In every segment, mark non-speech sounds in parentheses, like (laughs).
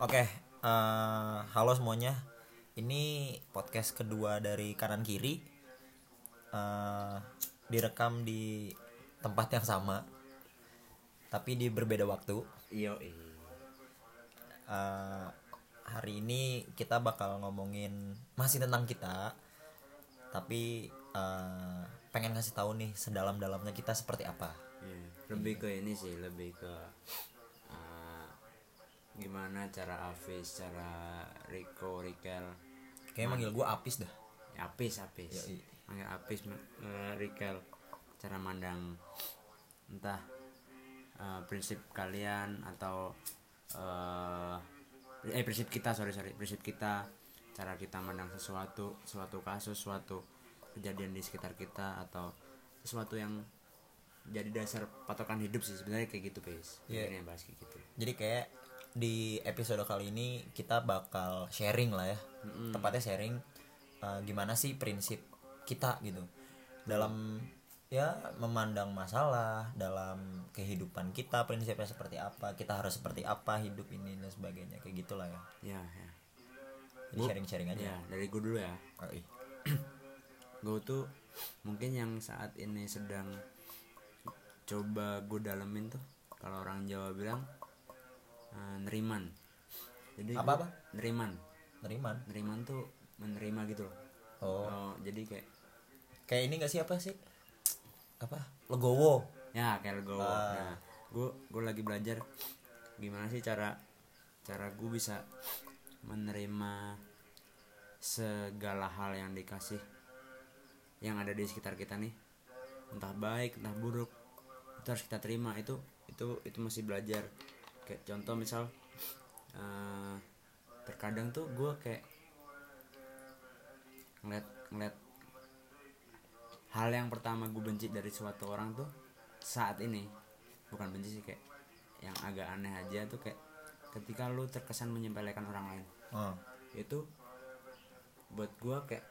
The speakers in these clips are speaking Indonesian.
Oke, eh, halo semuanya. Ini podcast kedua dari kanan kiri. Eh, direkam di tempat yang sama, tapi di berbeda waktu. Iya, Eh, hari ini kita bakal ngomongin masih tentang kita, tapi eh, pengen ngasih tahu nih sedalam-dalamnya kita seperti apa. Iya, lebih ke ini sih, lebih ke uh, gimana cara Afis, cara Rico, Rikel, Kayaknya manggil gue Apis dah. ya, Apis, Apis, Yoi. manggil Apis, ma- eh, Rikel, cara mandang. Entah uh, prinsip kalian atau uh, eh prinsip kita sorry sorry. Prinsip kita cara kita mandang sesuatu suatu kasus suatu kejadian di sekitar kita atau sesuatu yang jadi dasar patokan hidup sih. Sebenarnya kayak gitu guys Iya. Ini yang bahas kayak gitu. Jadi kayak di episode kali ini kita bakal sharing lah ya. Tepatnya sharing uh, gimana sih prinsip kita gitu. Dalam ya memandang masalah dalam kehidupan kita prinsipnya seperti apa kita harus seperti apa hidup ini dan sebagainya kayak gitulah ya. Ya ya. Jadi sharing sharing aja. ya dari gue dulu ya. Oh, (clears throat) gue tuh mungkin yang saat ini sedang coba gue dalemin tuh kalau orang Jawa bilang eh, neriman. Jadi Apa, apa? neriman. Neriman? Neriman tuh menerima gitu loh. Oh. Oh, jadi kayak kayak ini gak sih apa sih? Apa? Legowo. Ya kayak gue Ah. nah gue gue lagi belajar gimana sih cara cara gue bisa menerima segala hal yang dikasih yang ada di sekitar kita nih. Entah baik entah buruk itu harus kita terima. Itu itu itu masih belajar kayak contoh misal eh, terkadang tuh gue kayak ngeliat ngeliat hal yang pertama gue benci dari suatu orang tuh saat ini. Bukan benci sih kayak yang agak aneh aja tuh kayak ketika lu terkesan menyepelekan orang lain. Oh. itu buat gua kayak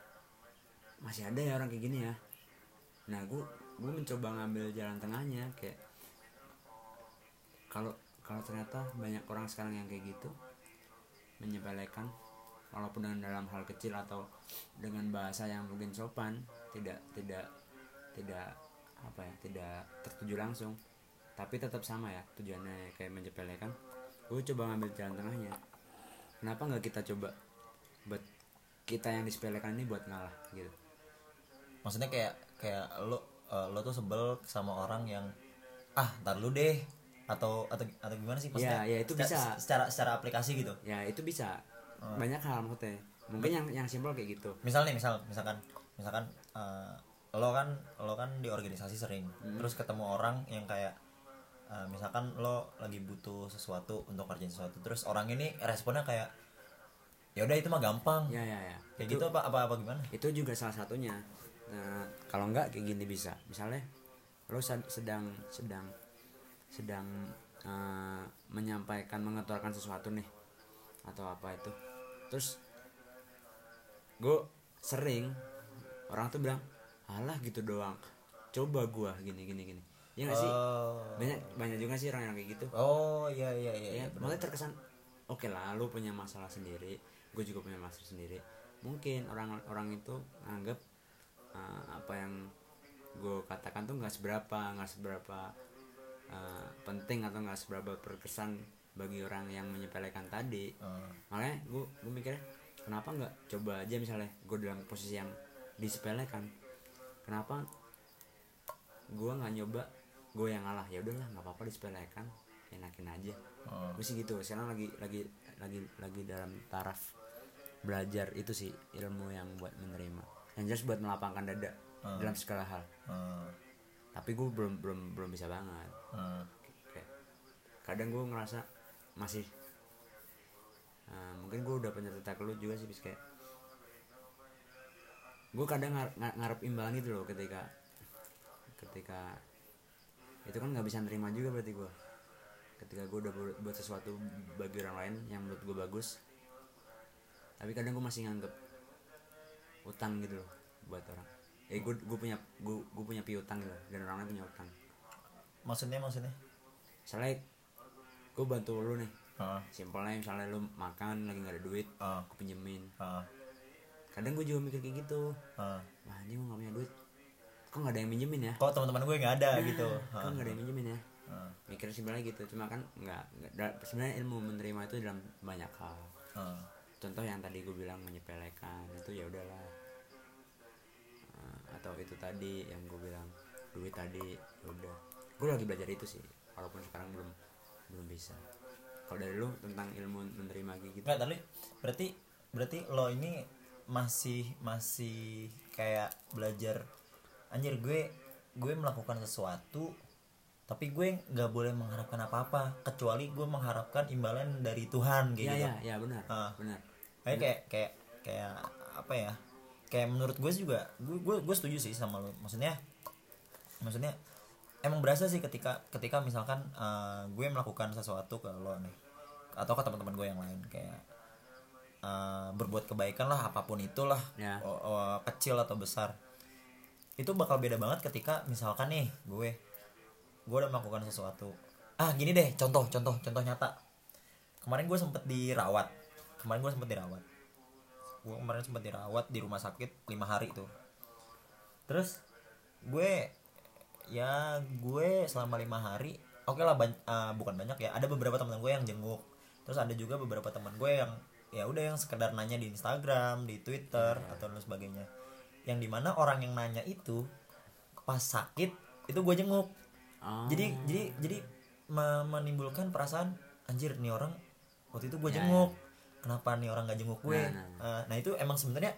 masih ada ya orang kayak gini ya. Nah gua gua mencoba ngambil jalan tengahnya kayak kalau kalau ternyata banyak orang sekarang yang kayak gitu menyepelekan walaupun dengan dalam hal kecil atau dengan bahasa yang mungkin sopan tidak tidak tidak apa ya tidak tertuju langsung tapi tetap sama ya tujuannya kayak menyepelekan gue coba ngambil jalan tengahnya. Kenapa nggak kita coba buat kita yang disepelekan ini buat ngalah gitu? Maksudnya kayak kayak lo eh, lo tuh sebel sama orang yang ah ntar lu deh atau atau atau gimana sih maksudnya? Ya, ya, itu secara- bisa. secara secara aplikasi gitu? Ya itu bisa. Banyak hal maksudnya. Mungkin yang yang simpel kayak gitu. Misal nih misal misalkan misalkan eh, lo kan lo kan di organisasi sering. Hmm. terus ketemu orang yang kayak eh, misalkan lo lagi butuh sesuatu untuk kerjain sesuatu terus orang ini responnya kayak ya udah itu mah gampang. Ya ya ya. Kayak itu, gitu apa apa apa gimana? itu juga salah satunya. Nah, kalau enggak kayak gini bisa. Misalnya lo sedang sedang sedang eh, menyampaikan mengeluarkan sesuatu nih atau apa itu. Terus gue sering orang tuh bilang alah gitu doang. Coba gua gini gini gini. Ya nggak sih? Oh. Banyak banyak juga sih orang yang kayak gitu. Oh iya iya iya, ya iya benar. maksudnya terkesan oke lah lu punya masalah sendiri gue juga punya masalah sendiri. Mungkin orang orang itu anggap uh, apa yang gue katakan tuh nggak seberapa nggak seberapa uh, penting atau nggak seberapa berkesan bagi orang yang menyepelekan tadi. Oh. makanya gue gue mikirnya kenapa nggak coba aja misalnya gue dalam posisi yang disepelekan? Kenapa gue nggak nyoba gue yang ngalah? Ya udahlah nggak apa-apa disepelekan enakin aja. Gue sih gitu sekarang lagi lagi lagi lagi dalam taraf belajar itu sih ilmu yang buat menerima. Yang jelas buat melapangkan dada dalam segala hal. Oh. tapi gue belum belum belum bisa banget Oh. kayak kadang gue ngerasa masih eh, mungkin gue udah punya cerita ke lu juga sih bis kayak gue kadang ngar- ngar- ngarep imbalan gitu loh ketika ketika itu kan nggak bisa nerima juga berarti gue ketika gue udah buat, sesuatu bagi orang lain yang menurut gue bagus tapi kadang gue masih nganggep utang gitu loh buat orang. Eh gue punya gue punya piutang gitu dan orang lain punya utang maksudnya maksudnya? Misalnya gue bantu lu nih. Ah, simpelnya misalnya lu makan lagi nggak ada duit ah, aku pinjemin. Ah, kadang gue juga mikir kayak gitu. Ah. wah ini gue nggak punya duit. Kok nggak ada yang minjemin ya? Kok teman-teman gue nggak ada gitu. kok Ah, nggak ada yang minjemin ya? Ah, mikir simpelnya gitu. Cuma kan nggak nggak da- sebenarnya ilmu menerima itu dalam banyak hal. Ah. contoh yang tadi gue bilang menyepelekan itu ya udahlah. Atau itu tadi yang gue bilang duit tadi ya udah gue lagi belajar itu sih walaupun sekarang belum belum bisa kalau dari lu tentang ilmu menerima gitu Nggak, tapi berarti berarti lo ini masih masih kayak belajar anjir gue gue melakukan sesuatu tapi gue nggak boleh mengharapkan apa-apa kecuali gue mengharapkan imbalan dari Tuhan kayak ya gitu. ya ya benar Ah. benar Kayak kayak kayak kayak apa ya? Kayak menurut gue juga gue gue gue setuju sih sama lo. Maksudnya maksudnya emang berasa sih ketika ketika misalkan eh, gue melakukan sesuatu ke lo nih atau ke teman-teman gue yang lain kayak eh, berbuat kebaikan lah apa pun itulah Ya. o- o- kecil atau besar itu bakal beda banget ketika misalkan nih gue gue udah melakukan sesuatu. Ah gini deh contoh contoh contoh nyata. Kemarin gue sempet dirawat kemarin gue sempet dirawat. Gue kemarin sempet dirawat di rumah sakit lima hari tuh. Terus gue ya gue selama lima hari oke lah ban- eh, bukan banyak ya ada beberapa teman gue yang jenguk. Terus ada juga beberapa teman gue yang ya udah yang sekedar nanya di Instagram di Twitter atau lain sebagainya. Yang di mana orang yang nanya itu pas sakit itu gue jenguk. Jadi jadi jadi me- menimbulkan perasaan anjir nih orang waktu itu gue Ya, jenguk. kenapa nih orang gak jenguk gue? Nah, nah, Eh, nah itu emang sebenarnya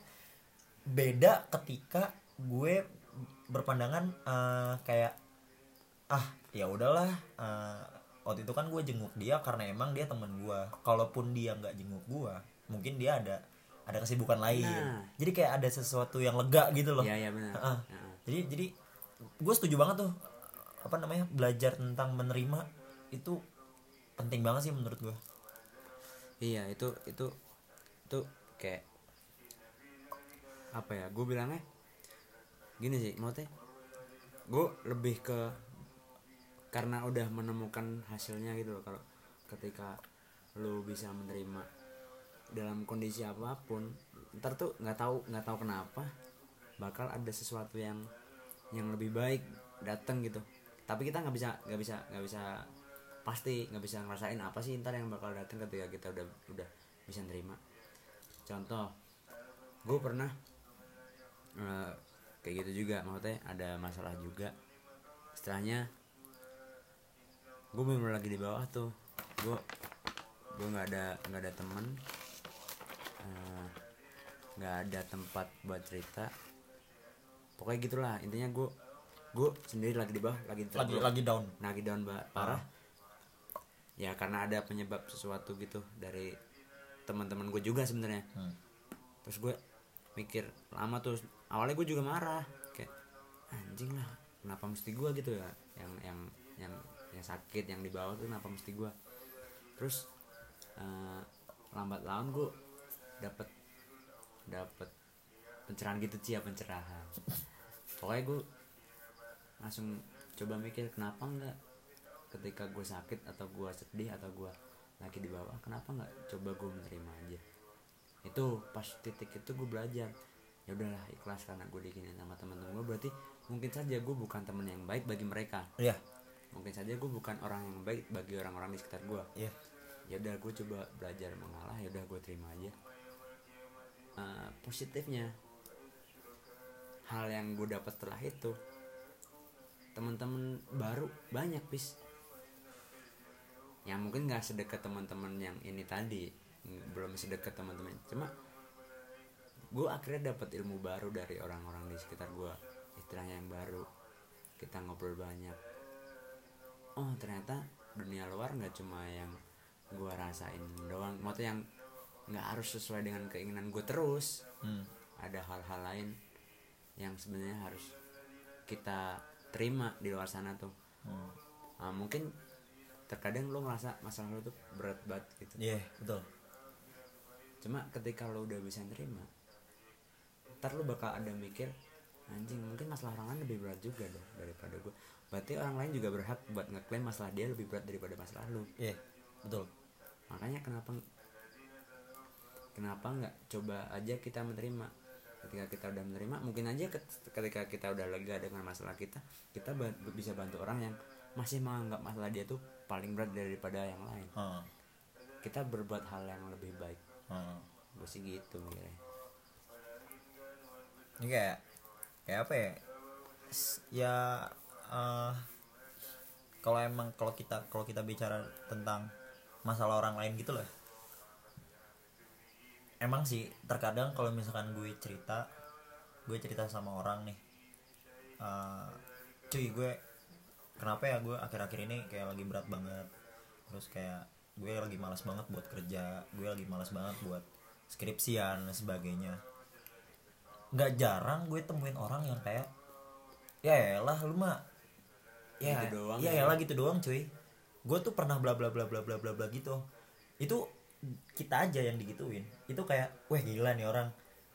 beda ketika gue berpandangan eh, kayak ah ya udahlah eh, waktu itu kan gue jenguk dia karena emang dia teman gue kalaupun dia nggak jenguk gue mungkin dia ada ada kesibukan lain Nah. jadi kayak ada sesuatu yang lega gitu loh ya ya benar Heeh. Heeh. jadi jadi gue setuju banget tuh apa namanya belajar tentang menerima itu penting banget sih menurut gue iya itu itu itu kayak apa ya gue bilangnya gini sih maksudnya gue lebih ke karena udah menemukan hasilnya gitu loh kalau ketika lu bisa menerima dalam kondisi apa pun ntar tuh nggak tahu nggak tahu kenapa bakal ada sesuatu yang yang lebih baik datang gitu. Tapi kita nggak bisa nggak bisa nggak bisa pasti nggak bisa ngerasain apa sih ntar yang bakal datang ketika kita udah udah bisa nerima. Contoh gue pernah eh, kayak gitu juga. Maksudnya ada masalah juga. Setelahnya gue bener lagi di bawah tuh. Gue gue nggak ada nggak ada temen. Eh, nggak ada tempat buat cerita. Pokoknya gitulah. Intinya gue gue sendiri lagi di bawah lagi lagi lagi down. Lagi down ba- parah. Ya karena ada penyebab sesuatu gitu dari teman-teman gue juga sebenarnya. Hmm. terus gue mikir lama tuh. Awalnya gue juga marah kayak anjing lah kenapa mesti gue gitu ya. Yang yang yang yang sakit yang di bawah tuh kenapa mesti gue terus eh, lambat laun gue dapet dapet pencerahan gitu sih ya pencerahan. Pokoknya gue langsung coba mikir kenapa enggak ketika gue sakit atau gue sedih atau gue lagi di bawah kenapa nggak coba gue menerima aja itu pas titik itu gue belajar. Ya udahlah ikhlas karena gue diginin sama teman-teman gue berarti mungkin saja gue bukan teman yang baik bagi mereka. Iya. Mungkin saja gue bukan orang yang baik bagi orang-orang di sekitar gue iya. Ya udah gue coba belajar mengalah ya udah gue terima aja. Eh, positifnya hal yang gue dapat setelah itu teman-teman baru banyak bis yang mungkin nggak sedekat teman-teman yang ini tadi belum sedekat teman-teman. Cuma gue akhirnya dapat ilmu baru dari orang-orang di sekitar gue istilahnya yang baru. Kita ngobrol banyak. Oh ternyata dunia luar nggak cuma yang gue rasain doang. Maksudnya yang nggak harus sesuai dengan keinginan gue terus. Hmm. ada hal-hal lain yang sebenarnya harus kita terima di luar sana tuh. Hmm. Ah, mungkin terkadang lo ngerasa masalah lo tuh berat banget gitu. Iya betul cuma ketika lo udah bisa nerima ntar lo bakal ada mikir anjing mungkin masalah orang lain lebih berat juga dong daripada gue berarti orang lain juga berhak buat ngeklaim masalah dia lebih berat daripada masalah lo. Iya betul. Makanya kenapa kenapa nggak coba aja kita menerima? Ketika kita udah menerima mungkin aja ket- ketika kita udah lega dengan masalah kita kita ba- bisa bantu orang yang masih menganggap masalah dia tuh paling berat daripada yang lain. Heeh. kita berbuat hal yang lebih baik Heeh. gue sih gitu mikirnya. Ini kayak kayak apa ya? Ya eh, kalau emang kalau kita kalau kita bicara tentang masalah orang lain gitu loh. Emang sih terkadang kalau misalkan gue cerita gue cerita sama orang nih eh, cuy gue kenapa ya gue akhir-akhir ini kayak lagi berat banget. Terus kayak gue lagi malas banget buat kerja gue lagi malas banget buat skripsian dan sebagainya. Nggak jarang gue temuin orang yang kayak ya elah lu mah ya Gitu doang ya ya." elah gitu doang cuy. Gue tuh pernah bla bla bla bla bla bla bla gitu. Itu kita aja yang digituin. Itu kayak wah gila nih orang.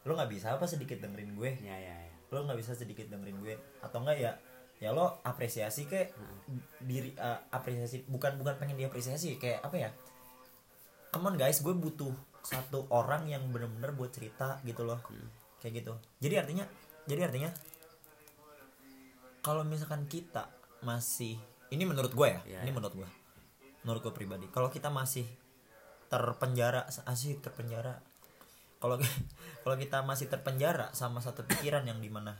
Lo nggak bisa apa sedikit dengerin gue? Ya ya ya. Lo nggak bisa sedikit dengerin gue? Atau enggak ya ya lo apresiasi kayak diri eh, apresiasi bukan bukan pengen diapresiasi kayak apa ya? Come on guys gue butuh satu orang yang bener-bener buat cerita gitu loh. Kayak gitu. Jadi artinya jadi artinya kalau misalkan kita masih ini menurut gue ya Iya, ini iya. menurut gue. Menurut gue pribadi kalau kita masih terpenjara asik terpenjara. Kalau (laughs) kalau kita masih terpenjara sama satu pikiran yang di mana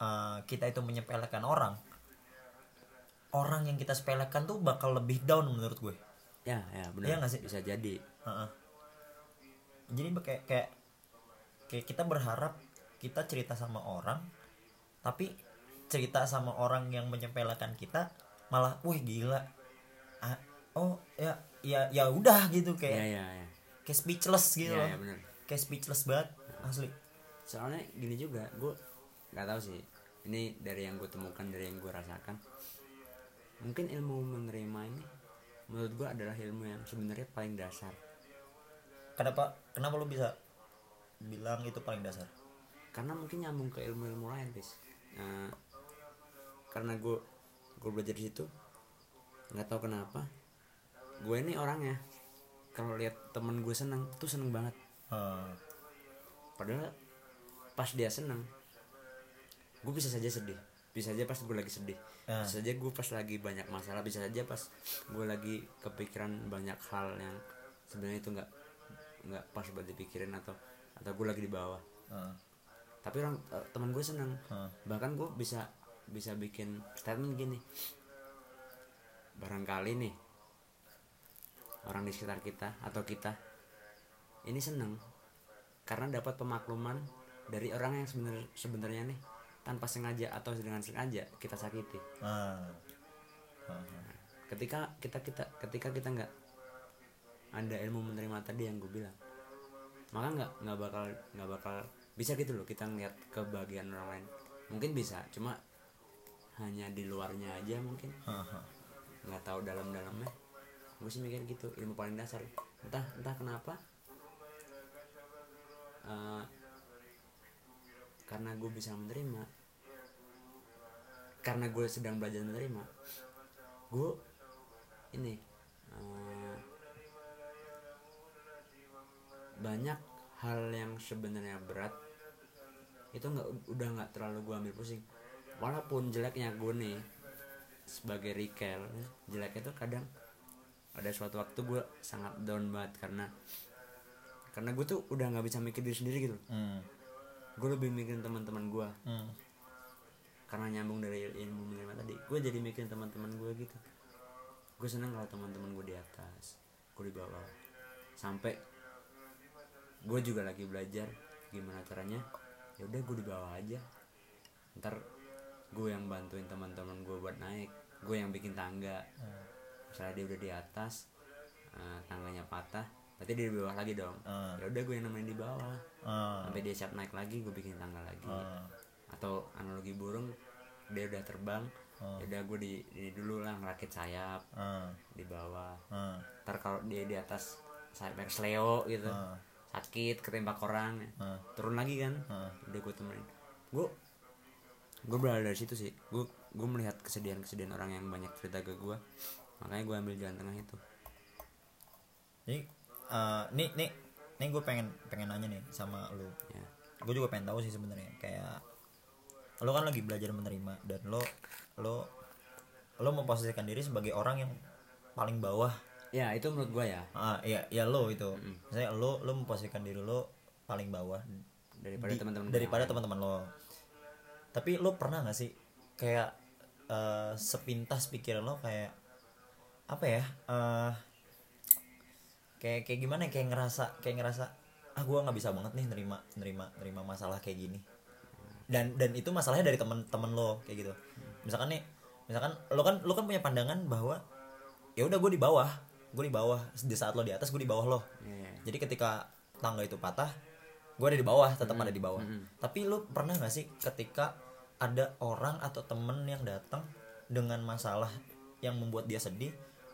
uh, kita itu menyepelekan orang orang yang kita sepelekan tuh bakal lebih down menurut gue. Ya ya benar. Nggak sih? bisa jadi. Heeh. jadi kayak kayak kayak kita berharap kita cerita sama orang tapi cerita sama orang yang menyepelekan kita malah wah gila. Ah, oh ya ya ya udah gitu ya kayak ya ya kayak speechless gitu ya loh. ya benar. Kayak speechless banget asli. Soalnya gini juga gue nggak tahu sih. Ini dari yang gue temukan dari yang gue rasakan. Mungkin ilmu menerima ini menurut gue adalah ilmu yang sebenarnya paling dasar. Kenapa kenapa lu bisa bilang itu paling dasar? Karena mungkin nyambung ke ilmu-ilmu lain bis Nah, karena gue gue belajar di situ nggak tahu kenapa gue ini orangnya. Kalau lihat temen gue seneng tuh seneng banget. Heeh. padahal pas dia seneng gue bisa saja sedih. Bisa aja pas gue lagi sedih. Ah. bisa saja gue pas lagi banyak masalah. Bisa saja pas gue lagi kepikiran banyak hal yang sebenarnya itu nggak nggak pas buat dipikirin atau atau gue lagi di bawah. Heeh. tapi orang eh, teman gue seneng. Heeh. bahkan gue bisa bisa bikin statement gini. Barangkali nih orang di sekitar kita atau kita ini seneng karena dapat pemakluman dari orang yang sebenar sebenarnya nih tanpa sengaja atau dengan sengaja kita sakiti. Ah. Heeh. ketika kita kita ketika kita nggak ada ilmu menerima tadi yang gue bilang maka nggak nggak bakal nggak bakal bisa gitu loh kita ngeliat kebahagiaan orang lain. Mungkin bisa cuma hanya di luarnya aja mungkin. Nggak tahu dalam-dalamnya. Gue sih mikir gitu ilmu paling dasar. Entah entah kenapa Eh, karena gue bisa menerima karena gue sedang belajar menerima gue ini eh, banyak hal yang sebenarnya berat itu nggak udah nggak terlalu gue ambil pusing walaupun jeleknya gue nih sebagai Rikel jeleknya tuh kadang ada suatu waktu gue sangat down banget karena karena gue tuh udah nggak bisa mikir diri sendiri gitu Hmm. gue lebih mikirin teman-teman gue Hmm. Karena nyambung dari ilmu menerima tadi. Gue jadi mikirin teman-teman gue gitu. Gue seneng kalau teman-teman gue di atas gue di bawah. Sampai gue juga lagi belajar gimana caranya ya udah gue di bawah aja. Ntar gue yang bantuin teman-teman gue buat naik gue yang bikin tangga. Misalnya dia udah di atas eh, tangganya patah berarti dia di bawah lagi dong. Ah. ya udah gue yang nemenin di bawah. Ah. sampai dia siap naik lagi gue bikin tangga lagi. Ah. Atau analogi burung dia udah terbang ya udah gue di, di dulu lah ngerakit sayap Ah. di bawah. Ah. ntar kalau dia di atas sayap sleo gitu. Ah. sakit ketembak orang Ah. turun lagi kan? Ah. udah gue temenin. Gue gue berada dari situ sih. Gue gue melihat kesedihan kesedihan orang yang banyak cerita ke gue makanya gue ambil jalan tengah itu. Jadi eh, nih nih nih gue pengen pengen nanya nih sama lu. Ya. Gue juga pengen tahu sih sebenarnya. Kayak lo kan lagi belajar menerima dan lo lo lo memposisikan diri sebagai orang yang paling bawah. Ya itu menurut gua ya. Ah ya ya lo itu. Misalnya lo lo memposisikan diri lo paling bawah daripada teman-teman daripada teman-teman lo. Tapi lo pernah nggak sih kayak eh, sepintas pikiran lo kayak apa ya eh, kayak kayak gimana ya, kayak ngerasa kayak ngerasa ah gue nggak bisa banget nih nerima nerima nerima masalah kayak gini dan dan itu masalahnya dari temen-temen lo kayak gitu. Misalkan nih misalkan lo kan lo kan punya pandangan bahwa ya udah gue di bawah gue di bawah di saat lo di atas gue di bawah lo. Iya. jadi ketika tangga itu patah gue ada di bawah tetap ada di bawah. Tapi lu pernah nggak sih ketika ada orang atau temen yang datang dengan masalah yang membuat dia sedih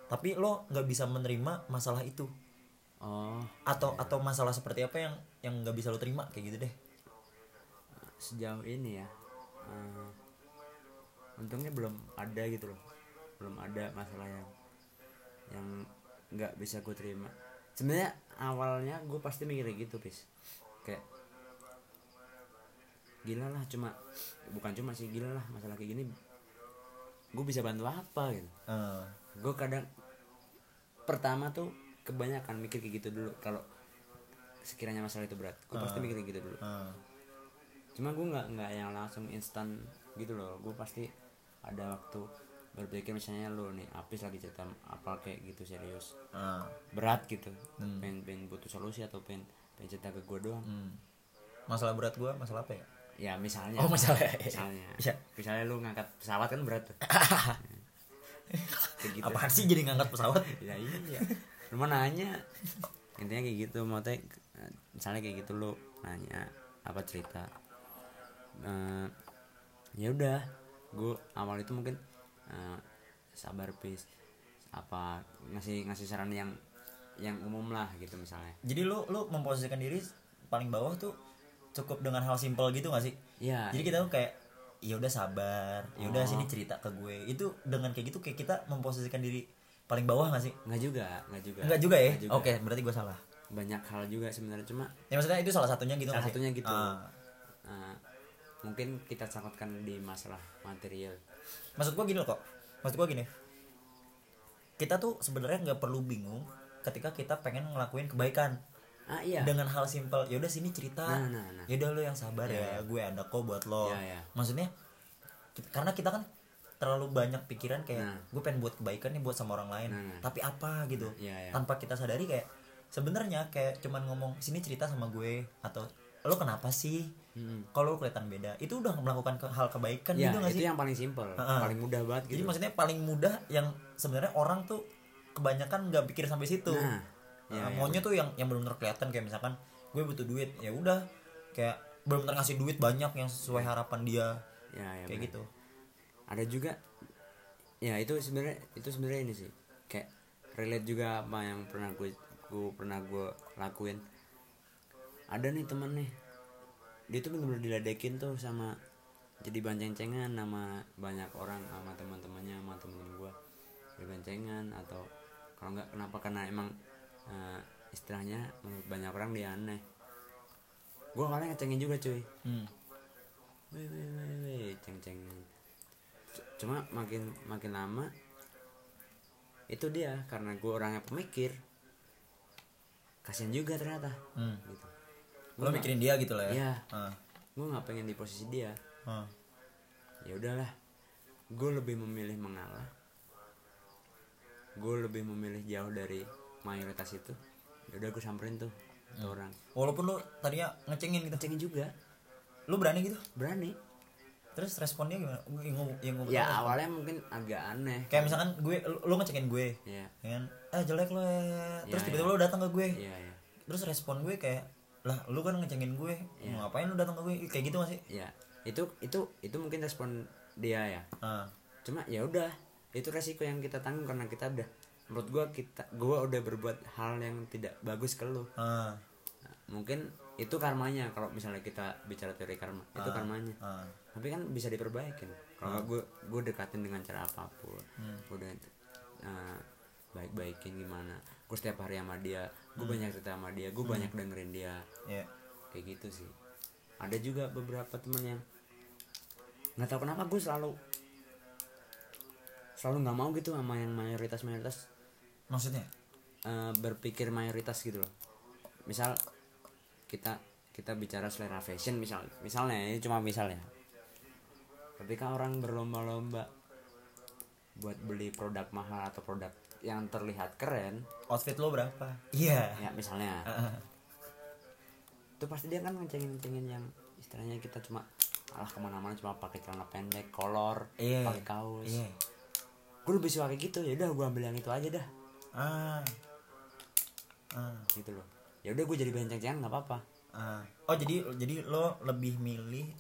tapi lo nggak bisa menerima masalah itu? Oh. Atau atau masalah seperti apa yang yang nggak bisa lo terima? Kayak gitu deh sejauh ini ya. Eh, untungnya belum ada gitu loh. Belum ada masalah yang yang nggak bisa gue terima. Sebenarnya awalnya gue pasti mikirnya gitu pis kayak gila lah cuma bukan cuma sih gila lah masalah kayak gini gue bisa bantu apa? Gitu. Eh, gue kadang pertama tuh kebanyakan mikir kayak gitu dulu. Kalau sekiranya masalah itu berat gue pasti mikir kayak gitu dulu. Eh, cuma gue nggak nggak yang langsung instan gitu loh. Gue pasti ada waktu berpikir misalnya lo nih Apis lagi cerita apa kayak gitu serius. Eh, berat gitu. Pengen pengen butuh solusi atau pengen pengen cerita ke gue doang. Hmm. masalah berat gue masalah apa ya? Ya misalnya. Oh, masalah. misalnya. (laughs) Iya. misalnya lu ngangkat pesawat kan berat tuh. (laughs) Kayak gitu. Apaan sih jadi ngangkat pesawat? (laughs) Ya iya. Lu mah nanya? Intinya kayak gitu mau teh misalnya kayak gitu lu nanya apa cerita Eh, ya udah gue awal itu mungkin eh, sabar pis. Apa ngasih ngasih saran yang yang umum lah gitu misalnya. Jadi lo lo memposisikan diri paling bawah tuh cukup dengan hal simpel gitu gak sih? Ya jadi kita tuh kayak ya udah sabar ya udah sini cerita ke gue. Itu dengan kayak gitu kayak kita memposisikan diri paling bawah gak sih? Nggak juga nggak juga. Enggak juga ya? Nggak oke berarti gue salah. Banyak hal juga sebenarnya cuma ya maksudnya itu salah satunya gitu salah nggak satunya gitu. Ah. Nah, mungkin kita sangkutkan di masalah material. Maksud gue gini loh kok. Maksud gue gini. Kita tuh sebenarnya nggak perlu bingung ketika kita pengen ngelakuin kebaikan. Ah iya. Dengan hal simpel ya udah sini cerita. Nah, nah, nah. ya udah lo yang sabar ya gue ada kok buat lo. Iya, iya. maksudnya ki- karena kita kan terlalu banyak pikiran kayak Nah. gue pengen buat kebaikan nih buat sama orang lain. Nah, nah. tapi apa gitu Iya, iya. tanpa kita sadari kayak sebenarnya kayak cuman ngomong sini cerita sama gue. Atau lo kenapa sih Hmm. kalau kelihatan beda itu udah melakukan ke- hal kebaikan ya gitu gak itu sih? yang paling simpel Heeh. paling mudah banget jadi gitu. maksudnya paling mudah yang sebenarnya orang tuh kebanyakan nggak pikir sampai situ. Nah, ya, ya, maunya tuh yang yang benar-benar kelihatan kayak misalkan gue butuh duit ya udah kayak benar-benar ngasih duit banyak yang sesuai harapan dia ya, ya kayak benar. gitu. Ada juga ya itu sebenarnya itu sebenarnya ini sih kayak relate juga apa yang pernah gue gue pernah gue lakuin. Ada nih temen nih dia tuh bener-bener diledekin tuh sama jadi banceng-cengan sama banyak orang sama teman-temannya sama temen gue dibancengan atau kalau nggak kenapa? Karena emang eh, istilahnya menurut banyak orang dia aneh. Gue awalnya ngecengin juga cuy. Hmm. weh weh weh weh ceng-cengan. C- cuma makin makin lama itu dia karena gue orangnya pemikir kasian juga ternyata. Hmm. gitu lo mikirin dia gitu lah ya? Iya. Ah, gue nggak pengen di posisi dia. Ah. ya udahlah. Gue lebih memilih mengalah. Gue lebih memilih jauh dari mayoritas itu. Ya udah gue samperin tuh tuh orang. Walaupun lo tadinya ngecengin gitu. Cengin juga. Lo berani gitu? Berani. Terus responnya gimana? Yang ngomong yang ngomong ya awalnya mungkin agak aneh. Kayak misalkan gue lo, ngecengin gue. Ya ya kan eh jelek lo ya terus Ya, tiba-tiba ya. lo datang ke gue. Iya iya. Terus respon gue kayak lah lu kan ngecengin gue Iya. mau ngapain lu datang ke gue? Kayak gitu gak sih? Ya itu itu itu mungkin respon dia ya. Ah. Cuma ya udah itu resiko yang kita tanggung karena kita udah menurut gua kita gua udah berbuat hal yang tidak bagus ke lu. Ah. Nah, mungkin itu karmanya kalau misalnya kita bicara teori karma itu karmanya. Ah. Tapi kan bisa diperbaikin kalau gue gue dekatin dengan cara apa pun udah uh, baik baikin gimana gue setiap hari sama dia. Gue banyak cerita sama dia. Gue banyak dengerin dia. Ya kayak gitu sih. Ada juga beberapa temen yang nggak tahu kenapa gue selalu selalu nggak mau gitu sama yang mayoritas mayoritas maksudnya? eh, berpikir mayoritas gitu loh. Misal kita kita bicara selera fashion misal misalnya ini cuma misalnya ketika orang berlomba-lomba buat beli produk mahal atau produk yang terlihat keren. Outfit lo berapa? Iya. Ya misalnya. Itu pasti dia kan ngecengin ngecengin yang istilahnya kita cuma alah ke mana-mana cuma pakai celana pendek kolor Iya. pakai kaos. Iya. Gue lebih suka kayak gitu. Ya udah gue ambil yang itu aja dah. Ah. Ah. Gitu loh. Ya udah gue jadi bahan ceng-cengan nggak apa-apa. Ah. oh jadi jadi lo lebih milih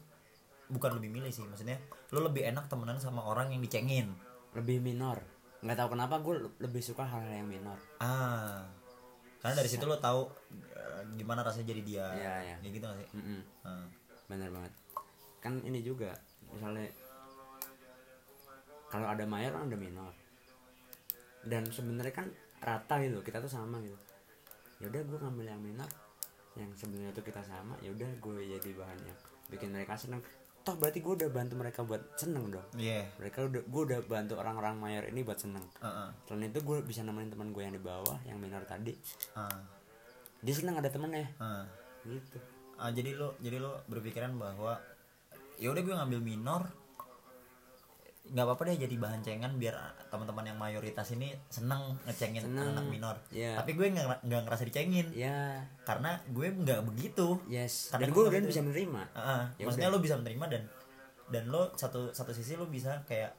bukan lebih milih sih maksudnya lo lebih enak temenan sama orang yang dicengin? Lebih minor nggak tahu kenapa gue lebih suka hal-hal yang minor. Ah. Karena dari situ lo tahu eh, gimana rasanya jadi dia. Iya, iya. Kayak gitu gak sih? Mm-mm. Ah. bener banget. Kan ini juga misalnya kalau ada mayor kan ada minor. Dan sebenarnya kan rata gitu kita tuh sama gitu. Ya udah gue ngambil yang minor yang sebenarnya tuh kita sama ya udah gue jadi bahan yang bikin mereka seneng toh berarti gue udah bantu mereka buat seneng dong iya mereka udah gue udah bantu orang-orang mayor ini buat seneng Ah, ah. selain itu gue bisa nemenin teman gue yang di bawah yang minor tadi Ah. dia seneng ada temennya Ah. gitu Ah, jadi lo jadi lo berpikiran bahwa ya udah gue ngambil minor nggak apa-apa deh jadi bahan cengan biar teman-teman yang mayoritas ini seneng ngecengin Seneng. anak minor Iya. tapi gue nggak nggak ngerasa dicengin ya karena gue nggak begitu yes Karena dan gue gitu. bisa menerima Ah, ah. Ya maksudnya lo bisa menerima dan dan lo satu satu sisi lo bisa kayak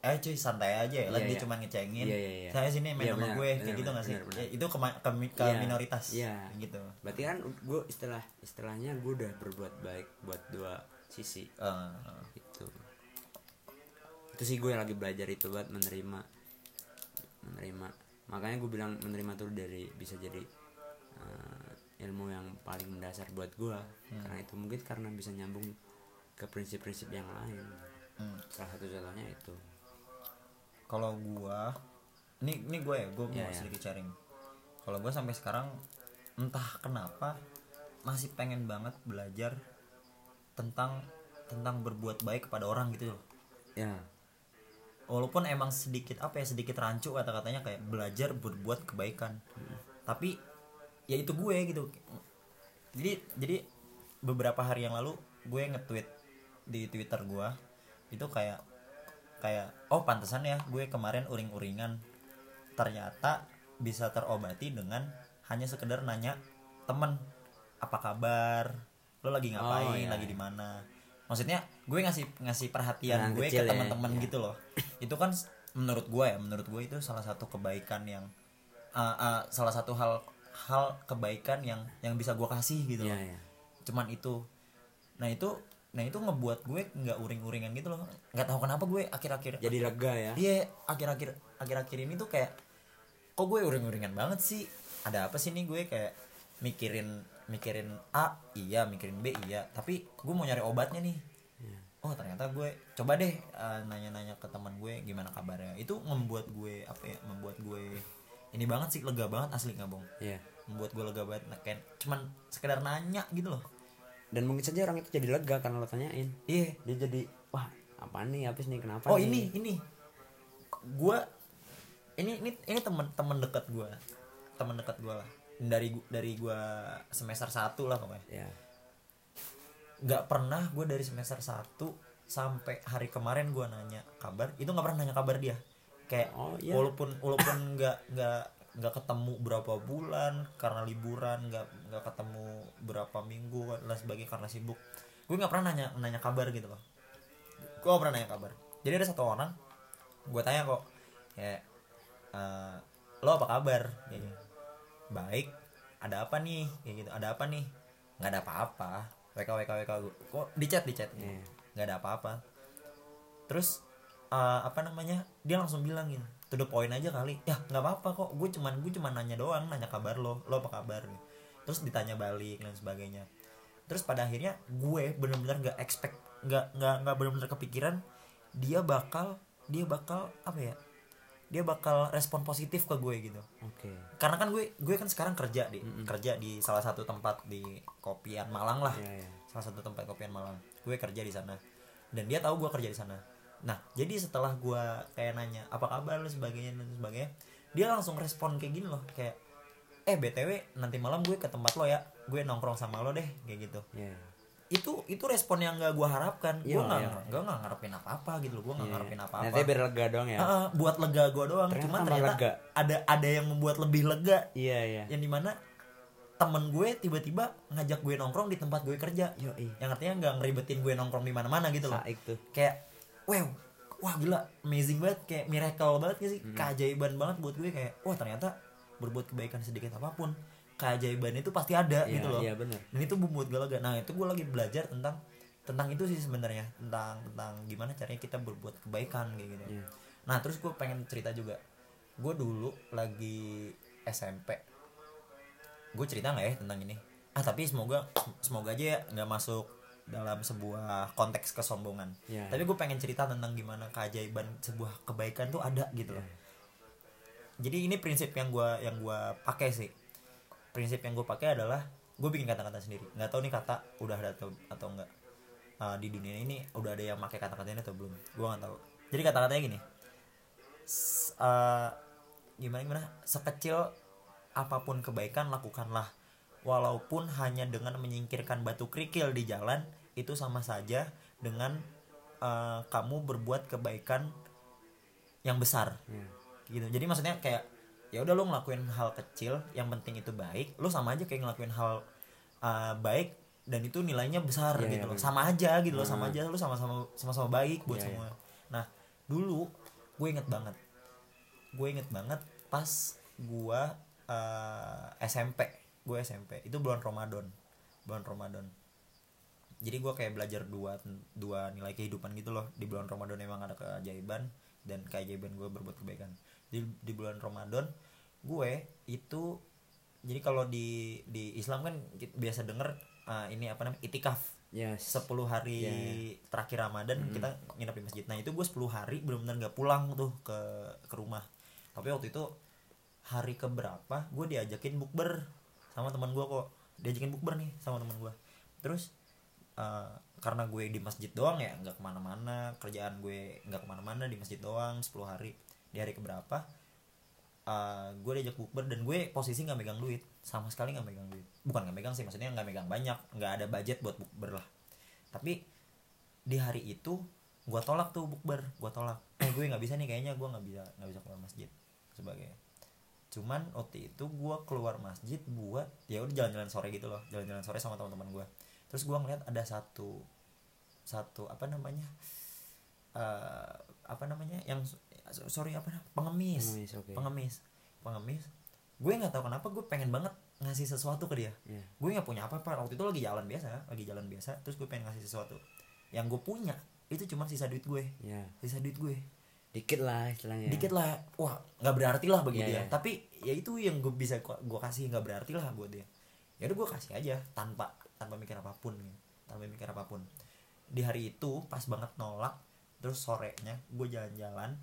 eh cuy santai aja lah Iya, dia iya. cuma ngecengin Iya, iya, iya. saya sini main Iya, sama benar, gue kayak benar, gitu nggak sih benar, benar. Ya, itu ke, ke, ke Iya, minoritas. Kayak gitu berarti kan gue istilah istilahnya gue udah berbuat baik buat dua sisi Ah, itu itu sih gue lagi belajar itu buat menerima menerima. Makanya gue bilang menerima tuh dari bisa jadi eh, ilmu yang paling mendasar buat gue karena itu mungkin karena bisa nyambung ke prinsip-prinsip yang lain. Hmm. salah satu contohnya itu. Kalau gua ini ini gue ya gue mau Iya, iya. sedikit sharing. Kalau gue sampai sekarang entah kenapa masih pengen banget belajar tentang tentang berbuat baik kepada orang gitu loh. Ya walaupun emang sedikit apa ya sedikit rancu kata-katanya kayak belajar berbuat kebaikan. Tapi ya itu gue gitu. Jadi jadi beberapa hari yang lalu gue nge-tweet di twitter gue itu kayak kayak oh pantesan ya gue kemarin uring-uringan. Ternyata bisa terobati dengan hanya sekedar nanya temen apa kabar? Lo lagi ngapain? Oh, iya, lagi iya. di mana? Maksudnya gue ngasih ngasih perhatian Yang gue kecil ke ya, teman-teman iya. gitu loh itu kan menurut gue ya menurut gue itu salah satu kebaikan yang uh, uh, salah satu hal hal kebaikan yang yang bisa gue kasih gitu Iya, loh iya. cuman itu nah itu nah itu ngebuat gue nggak uring-uringan gitu loh nggak tahu kenapa gue akhir-akhir jadi lega ya Iya, akhir-akhir akhir-akhir ini tuh kayak kok gue uring-uringan banget sih. Ada apa sih nih gue kayak mikirin mikirin A, iya, mikirin B, iya. Tapi gue mau nyari obatnya nih. Oh, ternyata gue coba deh eh, nanya-nanya ke teman gue gimana kabarnya. Itu membuat gue apa ya? Membuat gue ini banget sih lega banget asli nggak bohong. Iya. Membuat gue lega banget nah, kayak cuman sekedar nanya gitu loh. dan mungkin saja orang itu jadi lega karena lo tanyain Iya. dia jadi wah apa nih habis nih kenapa Oh nih? ini ini gue ini ini ini temen temen dekat gue temen dekat gue lah dari dari gue semester 1 lah pokoknya ya nggak pernah gue dari semester 1 sampai hari kemarin gue nanya kabar itu nggak pernah nanya kabar dia. Kayak Oh, iya. walaupun walaupun nggak nggak nggak ketemu berapa bulan karena liburan nggak nggak ketemu berapa minggu dan sebagainya karena sibuk gue nggak pernah nanya nanya kabar gitu loh. Gue pernah nanya kabar. Jadi ada satu orang gue tanya kok kayak "Eh, lo apa kabar? Kayak gitu. baik ada apa nih? Kayak gitu ada apa nih? Nggak ada apa-apa wk wk wk kok di chat di chat Iya. nggak ada apa-apa. Terus eh, apa namanya dia langsung bilang gitu to the point aja kali. Ya nggak apa-apa kok. Gue cuman gue cuman nanya doang nanya kabar lo. Lo apa kabar? Terus ditanya balik dan sebagainya. Terus pada akhirnya gue bener-bener nggak expect nggak nggak nggak bener-bener kepikiran dia bakal dia bakal apa ya dia bakal respon positif ke gue gitu. Oke. Karena kan gue gue kan sekarang kerja di kerja di salah satu tempat di kopian Malang lah. Iya, iya. salah satu tempat kopian Malang. Gue kerja di sana. Dan dia tahu gue kerja di sana. Nah jadi setelah gue kayak nanya apa kabar? dan sebagainya dan sebagainya dia langsung respon kayak gini loh kayak eh btw nanti malam gue ke tempat lo ya. Gue nongkrong sama lo deh kayak gitu. Iya. Itu itu respon yang gak gue harapkan. Gue Iya, nggak iya. gue nggak ngarepin apa apa gitu loh. Gue nggak Iya. ngarepin apa apa nanti biar lega dong ya. Heeh, buat lega gue doang. Ternyata cuma ternyata lega. ada ada yang membuat lebih lega. Iya iya. Yang di mana temen gue tiba-tiba ngajak gue nongkrong di tempat gue kerja. Yoi. yang artinya nggak ngeribetin gue nongkrong di mana-mana gitu loh. Saik tuh. Kayak wow wah gila amazing banget. Kayak miracle banget gak sih? Hmm. keajaiban banget buat gue. Kayak wah ternyata berbuat kebaikan sedikit apa pun keajaiban itu pasti ada Iya, gitu loh. iya benar dan itu membuat gue lega. Nah itu gue lagi belajar tentang tentang itu sih sebenarnya. Tentang tentang gimana caranya kita berbuat kebaikan kayak gitu. Iya. nah terus gue pengen cerita juga. Gue dulu lagi SMP gue cerita nggak ya tentang ini? Ah tapi semoga semoga aja ya nggak masuk dalam sebuah konteks kesombongan. Iya. tapi gue pengen cerita tentang gimana keajaiban sebuah kebaikan tuh ada gitu loh. Jadi ini prinsip yang gue yang gua pakai sih prinsip yang gue pakai adalah gue bikin kata-kata sendiri. Nggak tahu nih kata udah ada atau atau enggak Uh, di dunia ini udah ada yang pakai kata-kata ini atau belum? Gue nggak tahu. Jadi kata-katanya gini. Uh, gimana gimana? Sekecil apa pun kebaikan lakukanlah. Walaupun hanya dengan menyingkirkan batu kerikil di jalan itu sama saja dengan uh, kamu berbuat kebaikan yang besar. Iya. gitu. Jadi maksudnya kayak ya udah lo ngelakuin hal kecil yang penting itu baik lo sama aja kayak ngelakuin hal uh, baik dan itu nilainya besar Iya, gitu iya, loh. sama aja gitu loh sama aja lo sama-sama sama-sama baik buat Iya, semua. nah dulu gue inget banget gue inget banget pas gue uh, SMP gue SMP itu bulan Ramadan bulan Ramadan. Jadi gue kayak belajar dua dua nilai kehidupan gitu loh di bulan Ramadan emang ada keajaiban dan keajaiban gue berbuat kebaikan di di bulan Ramadan gue itu jadi kalau di di Islam kan biasa denger uh, ini apa namanya itikaf yes 10 hari Iya, terakhir Ramadan kita nginep di masjid. Nah, itu gue 10 hari benar-benar nggak pulang tuh ke ke rumah. Tapi waktu itu hari keberapa gue diajakin bukber sama teman gue kok. Diajakin bukber nih sama teman gue. Terus eh, karena gue di masjid doang ya nggak ke mana-mana kerjaan gue nggak ke mana-mana di masjid doang 10 hari di hari keberapa eh, gue diajak bukber dan gue posisi nggak megang duit sama sekali nggak megang duit. Bukan nggak megang sih maksudnya nggak megang banyak nggak ada budget buat bukber lah. Tapi di hari itu gue tolak tuh bukber gue tolak. Eh gue nggak bisa nih kayaknya gue nggak bisa nggak bisa keluar masjid sebagainya cuman waktu itu gue keluar masjid buat ya udah jalan-jalan sore gitu loh jalan-jalan sore sama teman-teman gue terus gue ngeliat ada satu satu apa namanya eh apa namanya yang sorry apa pengemis. Pengemis, oke. pengemis. Pengemis. Gue nggak tahu kenapa gue pengen banget ngasih sesuatu ke dia. Iya. gue nggak punya apa-apa. Waktu itu lagi jalan biasa lagi jalan biasa terus gue pengen ngasih sesuatu. Yang gue punya itu cuma sisa duit gue. Ya sisa duit gue. Dikit lah istilahnya. Dikit lah. Wah nggak berarti lah bagi Iya, dia. iya. tapi ya itu yang gue bisa gue kasih nggak berarti lah buat dia. Ya udah gue kasih aja tanpa tanpa mikir apa pun gitu. tanpa mikir apa pun. Di hari itu pas banget nolak terus sorenya gue jalan-jalan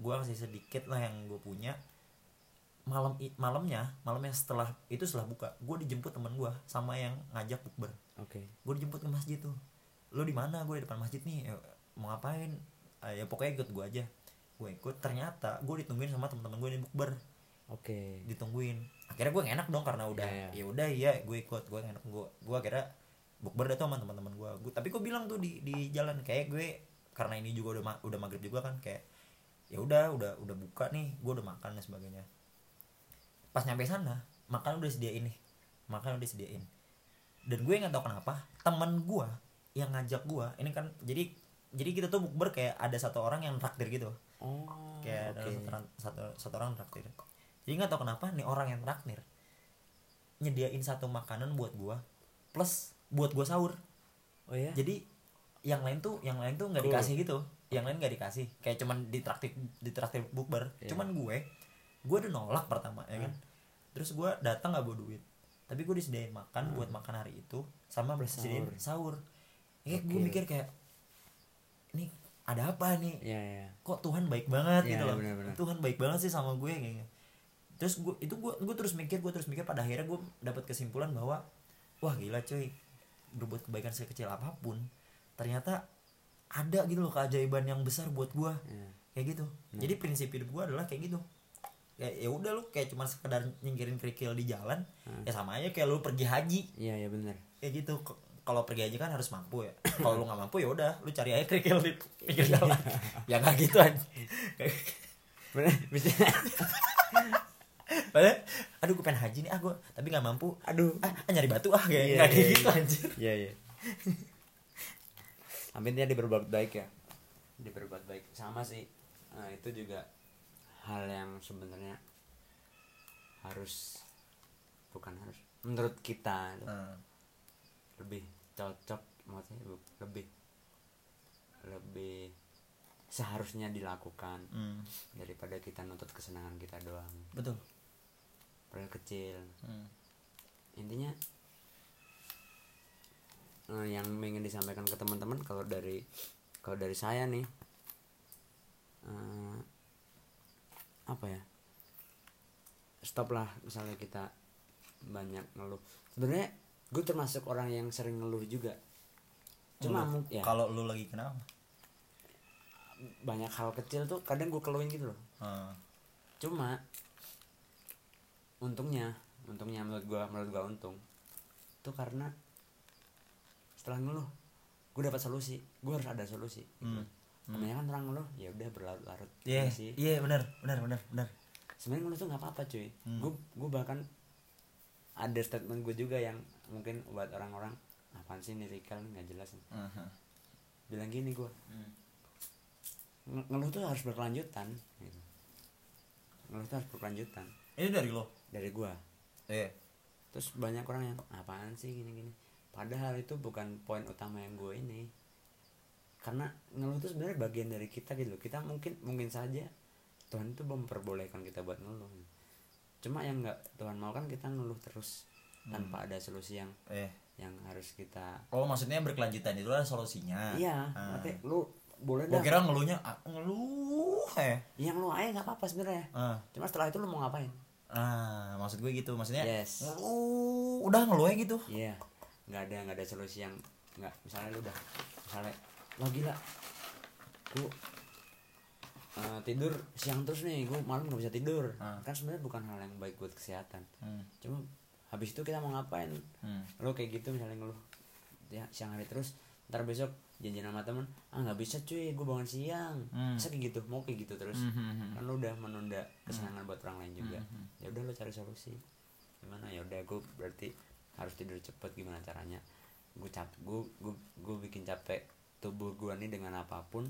gue kasih sedikit lah yang gue punya. Malam malamnya malamnya setelah itu setelah buka gue dijemput teman gue sama yang ngajak bukber. Oke. Gue dijemput ke masjid tuh. Lo di mana? Gue di depan masjid nih. "Ya, mau ngapain? "Ah, ya pokoknya ikut gue aja. Gue ikut ternyata gue ditungguin sama teman-teman gue di bukber. Oke. Ditungguin. Akhirnya gue enak dong karena udah Iya, iya. ya udah iya gue ikut gue enak gue gue akhirnya bukber dah tuh sama teman-teman gue gue tapi gue bilang tuh di di jalan kayak gue karena ini juga udah ma- udah maghrib juga kan kayak ya udah udah udah buka nih gue udah makan dan sebagainya. Pas nyampe sana makan udah sediain nih makan udah sediain dan gue nggak tahu kenapa teman gue yang ngajak gue ini kan jadi jadi kita tuh bukber kayak ada satu orang yang traktir gitu. Oh kayak ada oke. satu, orang- satu satu orang traktir. Jadi nggak tahu kenapa nih orang yang traktir nyediain satu makanan buat gua plus buat gua sahur. Oh ya jadi yang lain tuh yang lain tuh nggak Cool. dikasih gitu yang lain nggak dikasih. Kayak cuman ditraktir ditraktir bukber. Iya. cuman gue gue udah nolak pertama ya kan? Terus gue datang nggak bawa duit. Tapi gue disediain makan buat makan hari itu sama disediain sahur. Ya gue Oke. mikir kayak ini ada apa nih? Iya, iya. kok Tuhan baik banget? Iya, gitu loh. benar-benar. Tuhan baik banget sih sama gue kayaknya. Terus gue itu gue gue terus mikir gue terus mikir pada akhirnya gue dapat kesimpulan bahwa wah gila cuy. Berbuat kebaikan sekecil apa pun ternyata ada gitu loh keajaiban yang besar buat gue Iya. kayak gitu jadi prinsip hidup gue adalah kayak gitu ya ya udah lu kayak cuma sekedar nyingkirin kerikil di jalan ya sama aja kayak lu pergi haji Iya, iya benar. kayak gitu kalau pergi haji kan harus mampu ya (coughs) kalau lu nggak mampu ya udah lu cari aja kerikil di pinggir jalan ya nggak gitu aja Benar. (laughs) Bisa. Padahal, aduh gue pengen haji nih ah gue tapi nggak mampu Aduh. ah ah, nyari batu ah kayak Iya, nggak kayak iya, gitu iya. anjir Iya, iya. (laughs) Tapi intinya di berbuat baik ya. Di berbuat baik sama sih. Nah, itu juga hal yang sebenarnya harus bukan harus menurut kita Nah, lebih cocok maksudnya lebih lebih seharusnya dilakukan hmm, daripada kita nuntut kesenangan kita doang betul padahal kecil Hmm. intinya eh, yang ingin disampaikan ke teman-teman kalau dari kalau dari saya nih eh, apa ya? Stop lah misalnya kita banyak ngeluh. Sebenarnya gue termasuk orang yang sering ngeluh juga. Cuma Lu- ya. Kalau lu lagi kenapa? Banyak hal kecil tuh kadang gue keluhin gitu loh. Ah, cuma untungnya untungnya menurut gua menurut gua untung itu karena setelah ngeluh gue dapat solusi gue harus ada solusi gitu. Hmm. kebanyakan orang ngeluh ya udah berlarut-larut iya Iya sih iya benar benar benar benar sebenarnya ngeluh tuh nggak apa-apa cuy Hmm. gue gue bahkan ada statement gue juga yang mungkin buat orang-orang apaan sih nih Rikal nih nggak jelas nih." Aha. bilang gini gue Hmm. "Nge- ngeluh tuh harus berkelanjutan gitu. ngeluh tuh harus berkelanjutan ini dari lo dari gua iya terus banyak orang yang apaan sih gini-gini padahal itu bukan poin utama yang gue ini. Karena ngeluh itu sebenarnya bagian dari kita gitu kita mungkin mungkin saja Tuhan itu memperbolehkan kita buat ngeluh. Cuma yang nggak Tuhan mau kan kita ngeluh terus tanpa ada solusi yang eh. yang harus kita oh maksudnya berkelanjutan itu adalah solusinya? Iya Ah. berarti lu boleh dah. kira ngeluhnya ah, ngeluh eh yang lu aja nggak apa-apa sebenarnya. Ah. Cuma setelah itu lu mau ngapain? Ah maksud gue gitu. Maksudnya Yes. ngeluh udah ngeluh aja gitu. Iya, nggak ada nggak ada solusi yang nggak misalnya lu udah misalnya lo gila, gua eh, tidur siang terus nih, gua malam nggak bisa tidur. Ah. Kan sebenarnya bukan hal yang baik buat kesehatan. hmm. Cuma habis itu kita mau ngapain? Hmm. Lo kayak gitu misalnya ngeluh ya siang hari terus, ntar besok janjian sama temen ah nggak bisa cuy gue bangun siang Hmm. Masa kayak gitu mau kayak gitu terus Hmm, hmm, hmm. kan lo udah menunda kesenangan buat orang lain juga ya udah lo cari solusi gimana ya udah gue berarti harus tidur cepet gimana caranya? Gue cap gue gue gue bikin capek tubuh gue nih dengan apa pun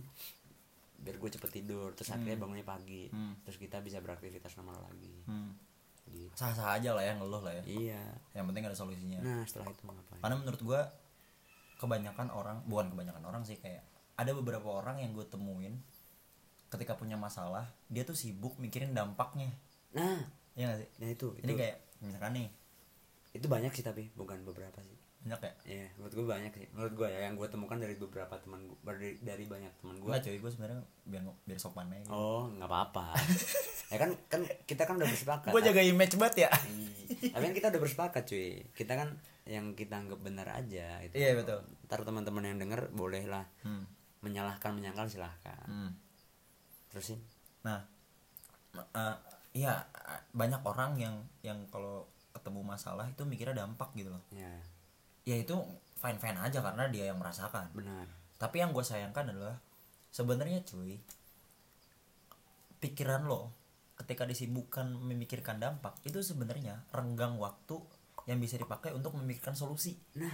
biar gue cepet tidur. Terus akhirnya bangunnya pagi. Hmm. terus kita bisa beraktivitas normal lagi. Hmm. gitu. Sah-sah aja lah ya ngeluh lah ya. Iya. Yang penting ada solusinya. Nah setelah itu mau ngapain? Karena menurut gue kebanyakan orang bukan kebanyakan orang sih kayak ada beberapa orang yang gue temuin ketika punya masalah dia tuh sibuk mikirin dampaknya. Nah. Ya gak sih? Nah itu ini itu. kayak misalkan nih itu banyak sih tapi bukan beberapa sih banyak ya Iya, menurut gue banyak sih. Menurut gue ya yang gue temukan dari beberapa teman gue, dari, dari banyak teman gue. Enggak cuy, gue sebenarnya biar biar sopan aja gitu. Oh, nggak apa-apa. (laughs) ya kan kan kita kan udah bersepakat. gue jaga image banget ya Iya. Tapi kan kita udah bersepakat cuy. Kita kan yang kita anggap benar aja itu. Iya, betul. Ntar teman-teman yang denger bolehlah hmm. menyalahkan menyangkal silahkan. Hmm. Terusin. nah eh, iya banyak orang yang yang kalau ketemu masalah itu mikirnya dampak gitu loh. Ya, ya itu fine fine aja karena dia yang merasakan. Benar. tapi yang gue sayangkan adalah sebenarnya cuy pikiran lo ketika disibukkan memikirkan dampak itu sebenarnya renggang waktu yang bisa dipakai untuk memikirkan solusi. Nah,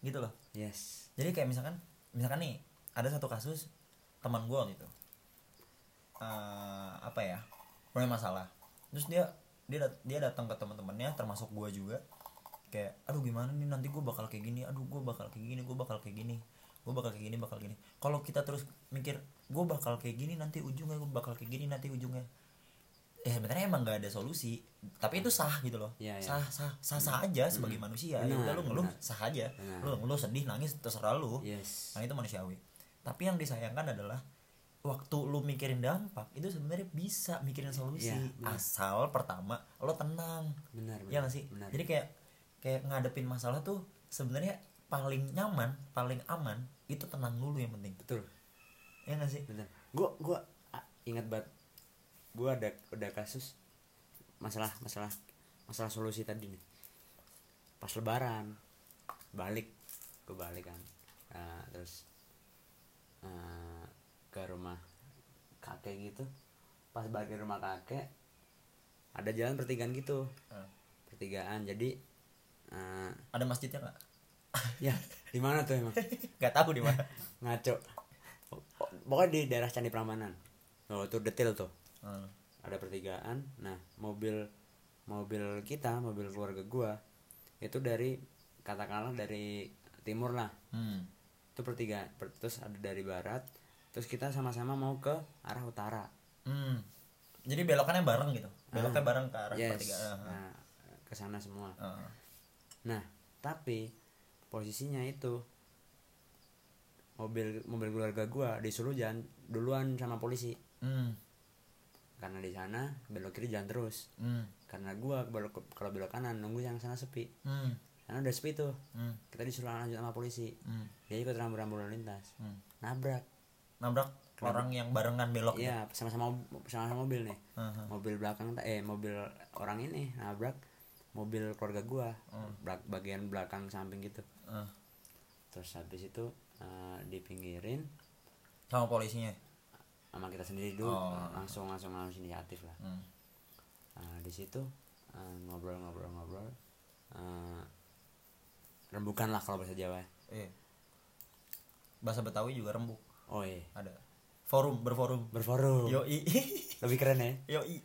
gitu loh. Yes. jadi kayak misalkan misalkan nih ada satu kasus teman gue gitu Eh, apa ya punya masalah. Terus dia dia dat- dia datang ke teman-temannya termasuk gue juga. Kayak aduh gimana nih? Nanti gue bakal kayak gini. Aduh gue bakal kayak gini gue bakal kayak gini. Gue bakal kayak gini bakal gini. Kalau kita terus mikir gue bakal kayak gini nanti ujungnya gue bakal kayak gini nanti ujungnya. Ya sebenarnya emang gak ada solusi. Tapi itu sah gitu loh. Iya, iya. sah sah sah sah aja sebagai manusia. Ya udah lu ngeluh benar. sah aja. Benar. lu ngeluh sedih nangis terserah lu. Yes. nah itu manusiawi. Tapi yang disayangkan adalah waktu lu mikirin dampak itu sebenarnya bisa mikirin solusi. Benar. asal pertama lo tenang. Benar ya benar gak sih? Benar. jadi kayak kayak ngadepin masalah tuh sebenarnya paling nyaman paling aman itu tenang dulu yang penting. Betul. Ya gak sih? Benar. Gua gua ingat banget gua ada ada kasus masalah masalah masalah solusi tadi nih. Pas lebaran balik ke balik kan. Nah, terus eh, ke rumah kakek gitu. Pas balik ke rumah kakek ada jalan pertigaan gitu. Hmm. pertigaan jadi eh, ada masjidnya nggak? Ya di mana tuh emang? (laughs) Nggak tahu di mana. (laughs) Ngaco. Pokoknya di daerah Candi Prambanan. Oh itu detail tuh. Hmm. ada pertigaan. Nah mobil mobil kita mobil keluarga gua itu dari katakanlah dari timur lah. Hmm. itu pertigaan per- terus ada dari barat terus kita sama-sama mau ke arah utara Hmm. jadi belokannya bareng gitu beloknya bareng ke arah yes pertigaan nah ke sana semua Ah. nah tapi posisinya itu mobil mobil keluarga gua disuruh jalan duluan sama polisi Hmm. karena di sana belok kiri jalan terus Hmm. karena gua belok kalau belok kanan nunggu yang sana sepi Hmm. karena udah sepi tuh Hmm. kita disuruh lanjut sama polisi Hmm. dia ikut rambu-rambu lalu lintas Hmm. nabrak nabrak orang yang barengan belok iya sama-sama sama-sama mobil nih Aha. mobil belakang eh mobil orang ini nabrak mobil keluarga gua. Belak- bagian belakang samping gitu Ah. terus habis itu eh, dipinggirin sama polisinya sama kita sendiri dulu Oh. langsung langsung langsung inisiatif lah Hmm. Nah, di situ eh, ngobrol-ngobrol-ngobrol eh, rembukan lah kalau bahasa Jawa Iya. bahasa Betawi juga rembuk oh iya. Ada. Forum berforum. Berforum. Yoi lebih keren ya. Yoi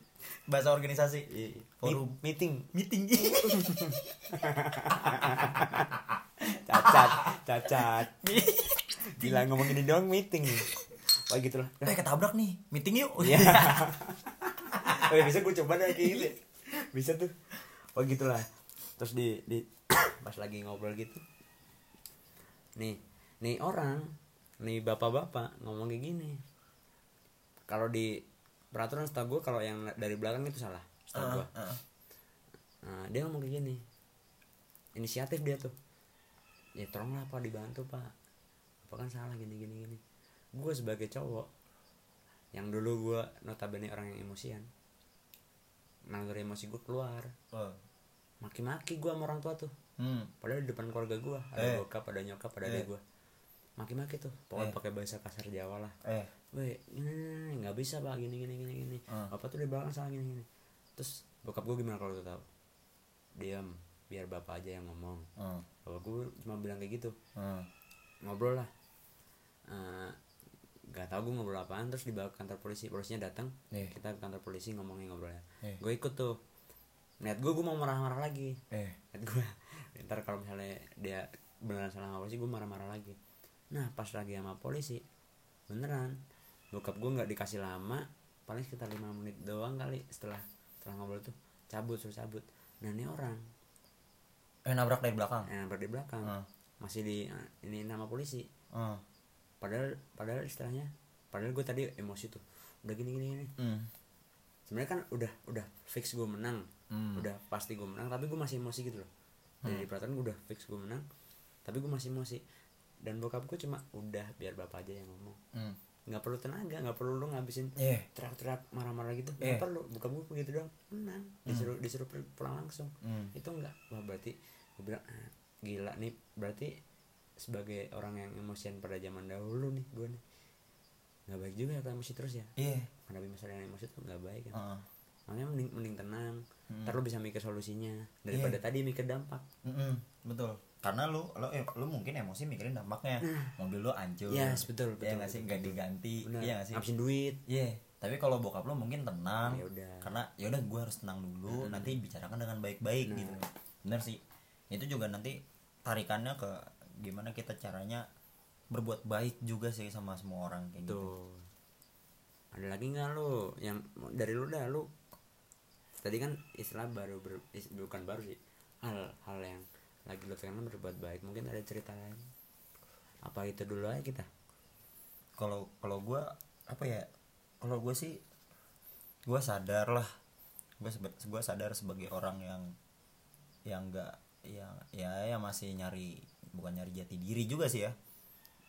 bahasa organisasi. Forum. Forum. meeting. Meeting. (laughs) Cacat cacat. Gila ngomong ini doang meeting Wah gitu lah eh ketabrak nih. Meeting yuk. Iya. (laughs) oh ya bisa gue coba deh kayak gitu. Bisa tuh. Oh gitulah terus di di (coughs) pas lagi ngobrol gitu. Nih nih orang nih bapak-bapak ngomong kayak gini. Kalau di peraturan setahu gue kalau yang dari belakang itu salah setahu gue Ah, ah. Nah, dia ngomong kayak gini. Inisiatif dia tuh. Ya tolonglah pak dibantu pak. Apa kan salah? Gini gini gini. Gue sebagai cowok yang dulu gue notabene orang yang emosian naluri emosi gue keluar. Oh. maki-maki gue sama orang tua tuh. Hmm. Padahal di depan keluarga gue ada Eh. bokap ada nyokap ada Eh. adek gue maki-maki tuh pokoknya Eh. pakai bahasa kasar Jawa lah eh Weh, nggak bisa pak gini gini gini gini. Ah. Bapak tuh di belakang salah gini gini. Terus bokap gue gimana kalau tahu? Diam, biar bapak aja yang ngomong. Hmm. Bapak gue cuma bilang kayak gitu, Hmm. ngobrol lah. Eh, Gak tau gue ngobrol apaan terus dibawa ke kantor polisi polisinya datang Eh. kita ke kantor polisi ngomongin ngobrolnya Eh. gue ikut tuh niat gue gue mau marah-marah lagi eh niat gue (laughs) ntar kalau misalnya dia beneran salah sama polisi gue marah-marah lagi nah pas lagi sama polisi beneran bokap gue nggak dikasih lama paling sekitar lima menit doang kali setelah setelah ngobrol tuh cabut suruh cabut. Nah ini orang. Eh nabrak dari belakang? Yang nabrak di belakang. Ah. masih di ini nama polisi. Hmm. padahal padahal istilahnya padahal gue tadi emosi tuh udah gini gini gini. Hmm. sebenarnya kan udah udah fix gue menang. Hmm. udah pasti gue menang tapi gue masih emosi gitu loh. Dari peraturan gue udah fix gue menang tapi gue masih emosi dan bokap gue cuma udah biar bapak aja yang ngomong. Hmm. nggak perlu tenaga nggak perlu lu ngabisin Iya. teriak-teriak marah-marah gitu. Iya. nggak perlu. Bokap gue begitu doang. Menang. Disuruh disuruh pu- pulang langsung. Hmm. itu enggak wah berarti gue bilang "Ah, gila nih. Berarti sebagai orang yang emosian pada zaman dahulu nih gue nih nggak baik juga kalau emosi terus ya. Iya. Menghadapi masalah yang emosi tuh nggak baik kan Heeh. makanya mending mending tenang. Hmm. ntar lu bisa mikir solusinya. Daripada tadi mikir dampak. Mm-mm, betul karena lu lu eh, lu mungkin emosi mikirin dampaknya. Mobil lu hancur. Yes, betul, ya betul, nggak sih? betul, nggak betul. diganti benar. Iya nggak sih? Ngabisin duit. Iya. Tapi kalau bokap lu mungkin tenang. Ya udah. karena ya udah gue harus tenang dulu. Nanti bicarakan dengan baik-baik Nah. gitu. Bener sih. Itu juga nanti tarikannya ke gimana kita caranya berbuat baik juga sih sama semua orang kayak gitu. Ada lagi nggak lu? Yang dari lu dah lu tadi kan istilah baru ber, is- bukan baru sih. Hal hal yang lagi lu pengen berbuat baik. Mungkin ada cerita lain. Apa itu dulu aja kita? Kalau kalau gue apa ya? Kalau gue sih gue sadar lah. Gue gue sadar sebagai orang yang yang enggak yang ya ya masih nyari bukan nyari jati diri juga sih ya.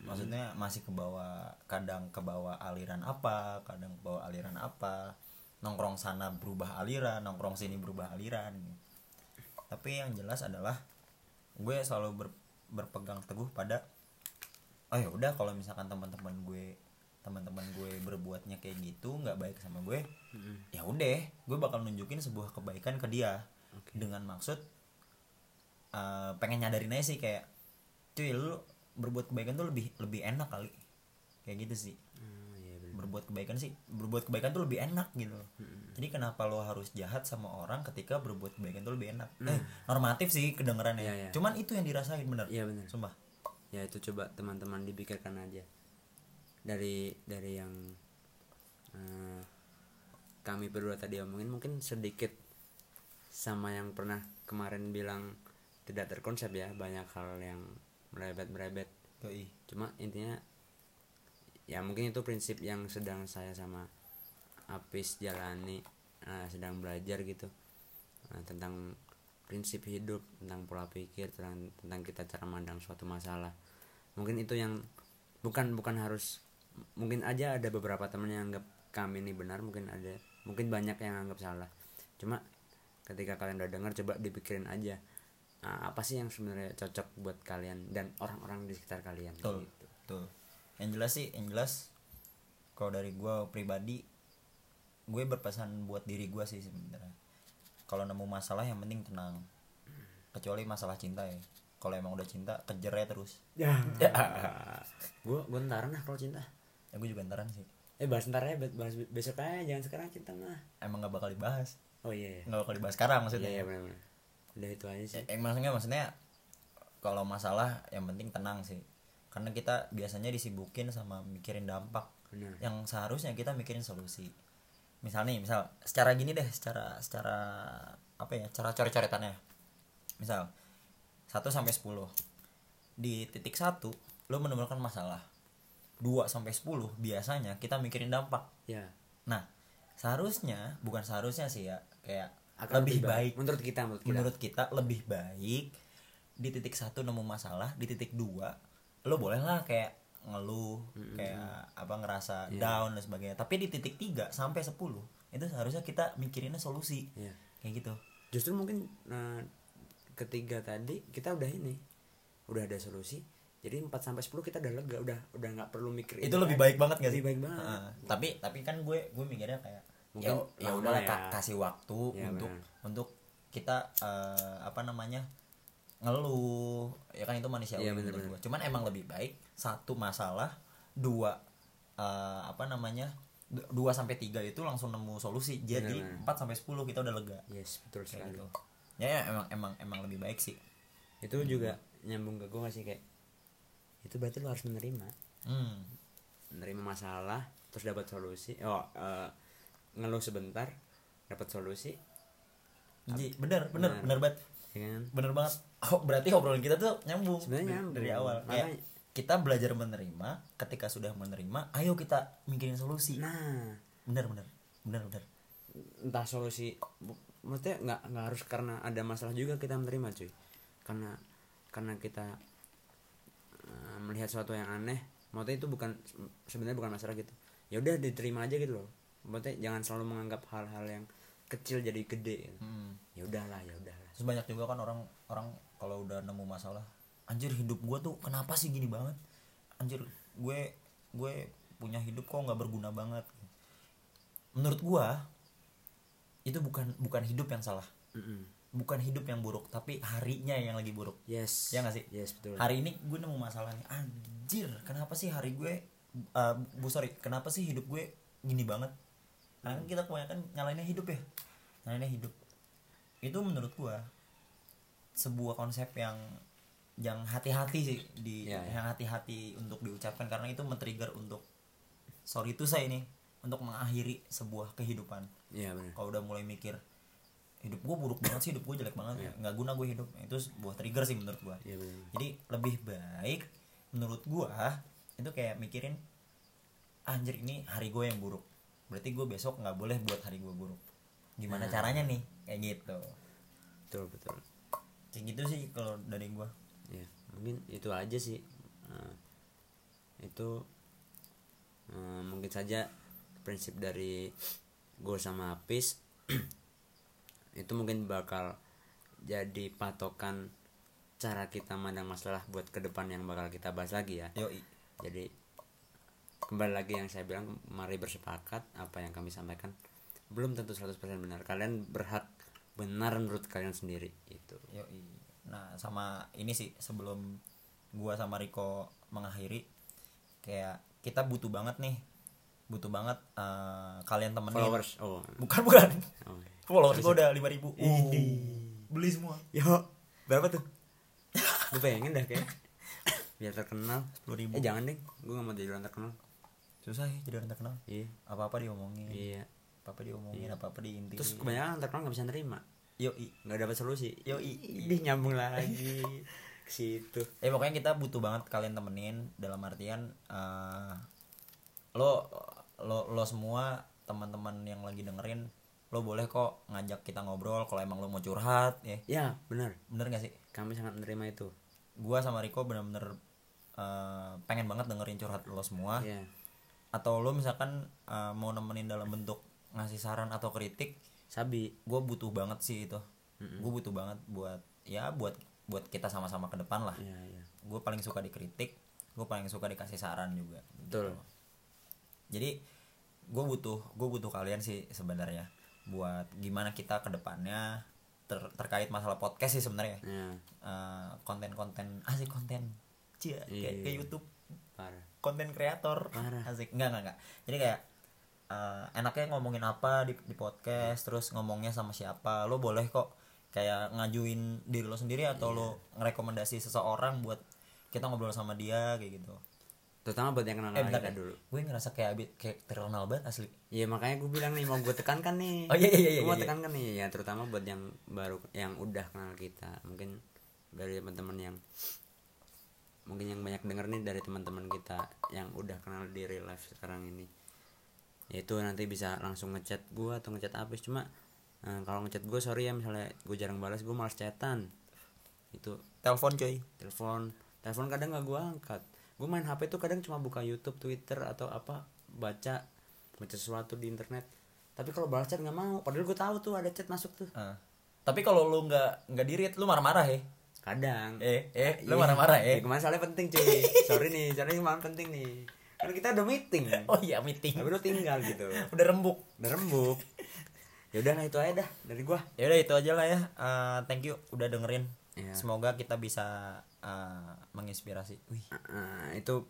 Maksudnya masih ke bawah kadang ke bawah aliran apa kadang ke bawah aliran apa. Nongkrong sana berubah aliran nongkrong sini berubah aliran. Tapi yang jelas adalah gue selalu ber, berpegang teguh pada oh ya udah kalau misalkan teman-teman gue teman-teman gue berbuatnya kayak gitu nggak baik sama gue ya udah gue bakal nunjukin sebuah kebaikan ke dia. Dengan maksud uh, pengen nyadarin aja sih kayak cuy lu berbuat kebaikan tuh lebih lebih enak kali. Kayak gitu sih. Berbuat kebaikan sih berbuat kebaikan tuh lebih enak gitu loh. jadi kenapa lo harus jahat sama orang ketika berbuat kebaikan tuh lebih enak eh, normatif sih kedengerannya Iya, iya. cuman itu yang dirasain bener Iya, bener. sumpah ya itu coba teman-teman dipikirkan aja dari dari yang eh, kami berdua tadi omongin mungkin sedikit sama yang pernah kemarin bilang tidak terkonsep ya banyak hal yang merebet merebet Yoi. cuma intinya ya mungkin itu prinsip yang sedang saya sama Apis jalani eh, sedang belajar gitu Eh, tentang prinsip hidup tentang pola pikir tentang tentang kita cara mandang suatu masalah mungkin itu yang bukan bukan harus mungkin aja ada beberapa teman yang anggap kami ini benar mungkin ada mungkin banyak yang anggap salah cuma ketika kalian udah dengar coba dipikirin aja ah, apa sih yang sebenarnya cocok buat kalian dan orang-orang di sekitar kalian Betul. gitu. Tuh. Yang jelas sih, yang jelas kalau dari gue pribadi gue berpesan buat diri gue sih sebenarnya. Kalau nemu masalah yang penting tenang. Kecuali masalah cinta ya. Kalau emang udah cinta, kejar aja terus. ya (laughs) gue gue ntaran lah kalau cinta Ya gue juga ntaran sih. eh bahas ntar ya bahas besok aja jangan sekarang cinta mah Emang gak bakal dibahas. oh iya iya Gak bakal dibahas sekarang maksudnya. iya benar benar udah itu aja sih Eh, eh, maksudnya maksudnya kalau masalah yang penting tenang sih. Karena kita biasanya disibukin sama mikirin dampak. benar. Yang seharusnya kita mikirin solusi. Misal nih misal secara gini deh secara secara apa ya cara coret-coretannya. Misal 1 sampai 10 di titik satu lo menemukan masalah. 2 sampai 10 biasanya kita mikirin dampak. Ya. Nah seharusnya bukan seharusnya sih ya kayak Akan lebih baik. Menurut kita menurut kita. Menurut kita lebih baik di titik satu nemu masalah di titik dua lo boleh lah kayak ngeluh kayak apa ngerasa Iya. down dan sebagainya tapi di titik 3 sampai 10 itu seharusnya kita mikirinnya solusi Iya. kayak gitu justru mungkin nah, ketiga tadi kita udah ini udah ada solusi jadi 4 sampai 10 kita udah lega udah udah nggak perlu mikir itu lebih baik banget gak sih lebih baik banget Heeh. tapi tapi kan gue gue mikirnya kayak Mungkin ya ya udahlah ya. ka- kasih waktu Ya, untuk benar. untuk kita eh, apa namanya ngeluh ya kan itu manusiawi Iya, benar-benar. gue cuman emang lebih baik satu masalah dua eh, apa namanya du- dua sampai tiga itu langsung nemu solusi. Jadi. 4 sampai 10 kita udah lega. Yes betul sekali. gitu. Ya, ya emang emang emang lebih baik sih. Itu juga nyambung ke gue nggak sih kayak itu berarti lo harus menerima. Hmm. Menerima masalah terus dapat solusi. Oh eh, ngeluh sebentar dapat solusi. Ji, bener bener Benar. bener banget. Ya kan? Bener banget oh berarti obrolan kita tuh nyambung Sebenarnya dari- nyambung. dari awal. Kayak kita belajar menerima ketika sudah menerima ayo kita mikirin solusi. Nah. Bener bener bener bener entah solusi maksudnya nggak nggak harus karena ada masalah juga kita menerima cuy. Karena karena kita eh, melihat sesuatu yang aneh maksudnya itu bukan sebenarnya bukan masalah gitu. Ya udah diterima aja gitu loh. Maksudnya jangan selalu menganggap hal-hal yang kecil jadi gede gitu. Hmm. ya udahlah ya udahlah. Terus banyak juga kan orang orang kalau udah nemu masalah anjir hidup gue tuh kenapa sih gini banget? Anjir gue gue punya hidup kok nggak berguna banget. Menurut gue itu bukan bukan hidup yang salah. Mm-mm. bukan hidup yang buruk tapi harinya yang lagi buruk. Yes. Ya nggak sih? yes betul. Hari ini gue nemu masalah nih. Anjir kenapa sih hari gue uh, bu sorry kenapa sih hidup gue gini banget? Karena kan kita kebanyakan nyalainnya hidup ya? Nyalainnya hidup. Itu menurut gue sebuah konsep yang yang hati-hati sih di Ya, ya. yang hati-hati untuk diucapkan. Karena itu men-trigger untuk sorry itu saya ini untuk mengakhiri sebuah kehidupan. Iya benar kalau udah mulai mikir hidup gue buruk banget sih hidup gue jelek banget. Iya. nggak guna gue hidup. Itu sebuah trigger sih menurut gue iya benar jadi lebih baik menurut gua itu kayak mikirin anjir ini hari gue yang buruk. Berarti gue besok nggak boleh buat hari gue buruk. Gimana caranya nih? Kayak gitu. Betul betul kayak gitu sih kalau dari gue ya mungkin itu aja sih. Nah, itu eh, mungkin saja prinsip dari gue sama Apis. (clears throat) Itu mungkin bakal jadi patokan cara kita mandang masalah buat ke depan yang bakal kita bahas lagi ya. Yoi. Jadi kembali lagi yang saya bilang mari bersepakat apa yang kami sampaikan. Belum tentu 100% benar. Kalian berhak benar menurut kalian sendiri itu Yoi. Nah, sama ini sih sebelum gua sama Riko mengakhiri kayak kita butuh banget nih. Butuh banget eh, kalian temenin. followers oh, Bukan bukan. oh. Followers gua udah 5000. ribu Beli semua. yo berapa tuh (laughs) gue pengen dah kayak biar terkenal 10.000. eh jangan deh gue gak mau jadi orang terkenal Susah ya jadi orang terkenal. iya Apa-apa diomongin. iya Apa-apa diomongin, apa-apa diintilin. terus kebanyakan orang terkenal gak bisa nerima. Yoi. nggak dapat solusi. Yoi. Ih, nyambung lagi. (laughs) Ke situ. Eh pokoknya kita butuh banget kalian temenin dalam artian eh, lo lo lo semua teman-teman yang lagi dengerin lo boleh kok ngajak kita ngobrol kalau emang lo mau curhat ya. Ya benar bener gak sih? Kami sangat menerima itu. Gua sama Riko bener-bener eh, pengen banget dengerin curhat lo semua. Ya atau lo misalkan eh, mau nemenin dalam bentuk ngasih saran atau kritik sabi. gue butuh banget sih itu. Gue butuh banget buat ya buat buat kita sama-sama ke depan lah. Ya ya gue paling suka dikritik gue paling suka dikasih saran juga. Betul. Jadi gue butuh gue butuh kalian sih sebenarnya buat gimana kita ke depannya ter- terkait masalah podcast sih sebenarnya. Ya Eh, konten-konten asik konten. Cia kayak Iya. kayak YouTube. Parah. Konten kreator. Parah. asik. Enggak enggak enggak jadi kayak eh, enaknya ngomongin apa di, di podcast terus ngomongnya sama siapa lo boleh kok kayak ngajuin diri lo sendiri atau lo ngerekomendasi seseorang buat kita ngobrol sama dia kayak gitu terutama buat yang kenal eh kita dulu gue ngerasa kayak abis kayak terkenal banget asli Iya makanya gue bilang nih mau gue tekankan nih. (laughs) Oh, iya, iya, iya, Gue mau iya. tekankan nih ya terutama buat yang baru yang udah kenal kita. Mungkin dari teman-teman yang mungkin yang banyak denger nih dari teman-teman kita yang udah kenal di real life sekarang ini. Yaitu nanti bisa langsung ngechat gue atau ngechat Apis cuma eh, kalau ngechat gue sorry ya misalnya gue jarang balas gue malas chatan. Itu. Telepon coy. Telepon. Telepon kadang nggak gue angkat. Gue main hp tuh kadang cuma buka youtube twitter atau apa baca baca sesuatu di internet. Tapi kalau balas chat nggak mau. Padahal gue tahu tuh ada chat masuk tuh. Ah. tapi kalau lu nggak nggak dirit lu marah-marah ya kadang. Eh eh lu Iya. marah-marah ya Ya, kemarin soalnya penting cuy. (laughs) Sorry nih soalnya kemarin penting nih kan kita udah meeting. (laughs) Oh iya meeting. Tapi lu tinggal gitu. (laughs) Udah rembuk. Udah rembuk. (laughs) Ya udah lah itu aja dah dari gua. Ya udah itu aja lah ya. Eh, thank you udah dengerin. Iya. semoga kita bisa eh, menginspirasi. Wih. Eh, itu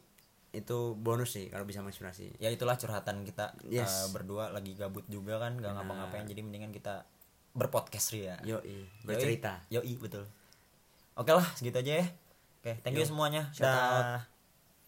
itu bonus sih kalau bisa menginspirasi. Ya itulah curhatan kita Yes. eh, berdua lagi gabut juga kan gak ngapa-ngapain. Jadi mendingan kita berpodcast ya yoi bercerita. Yoi betul. Oke lah segitu aja ya. Oke thank you Yo. semuanya. Dah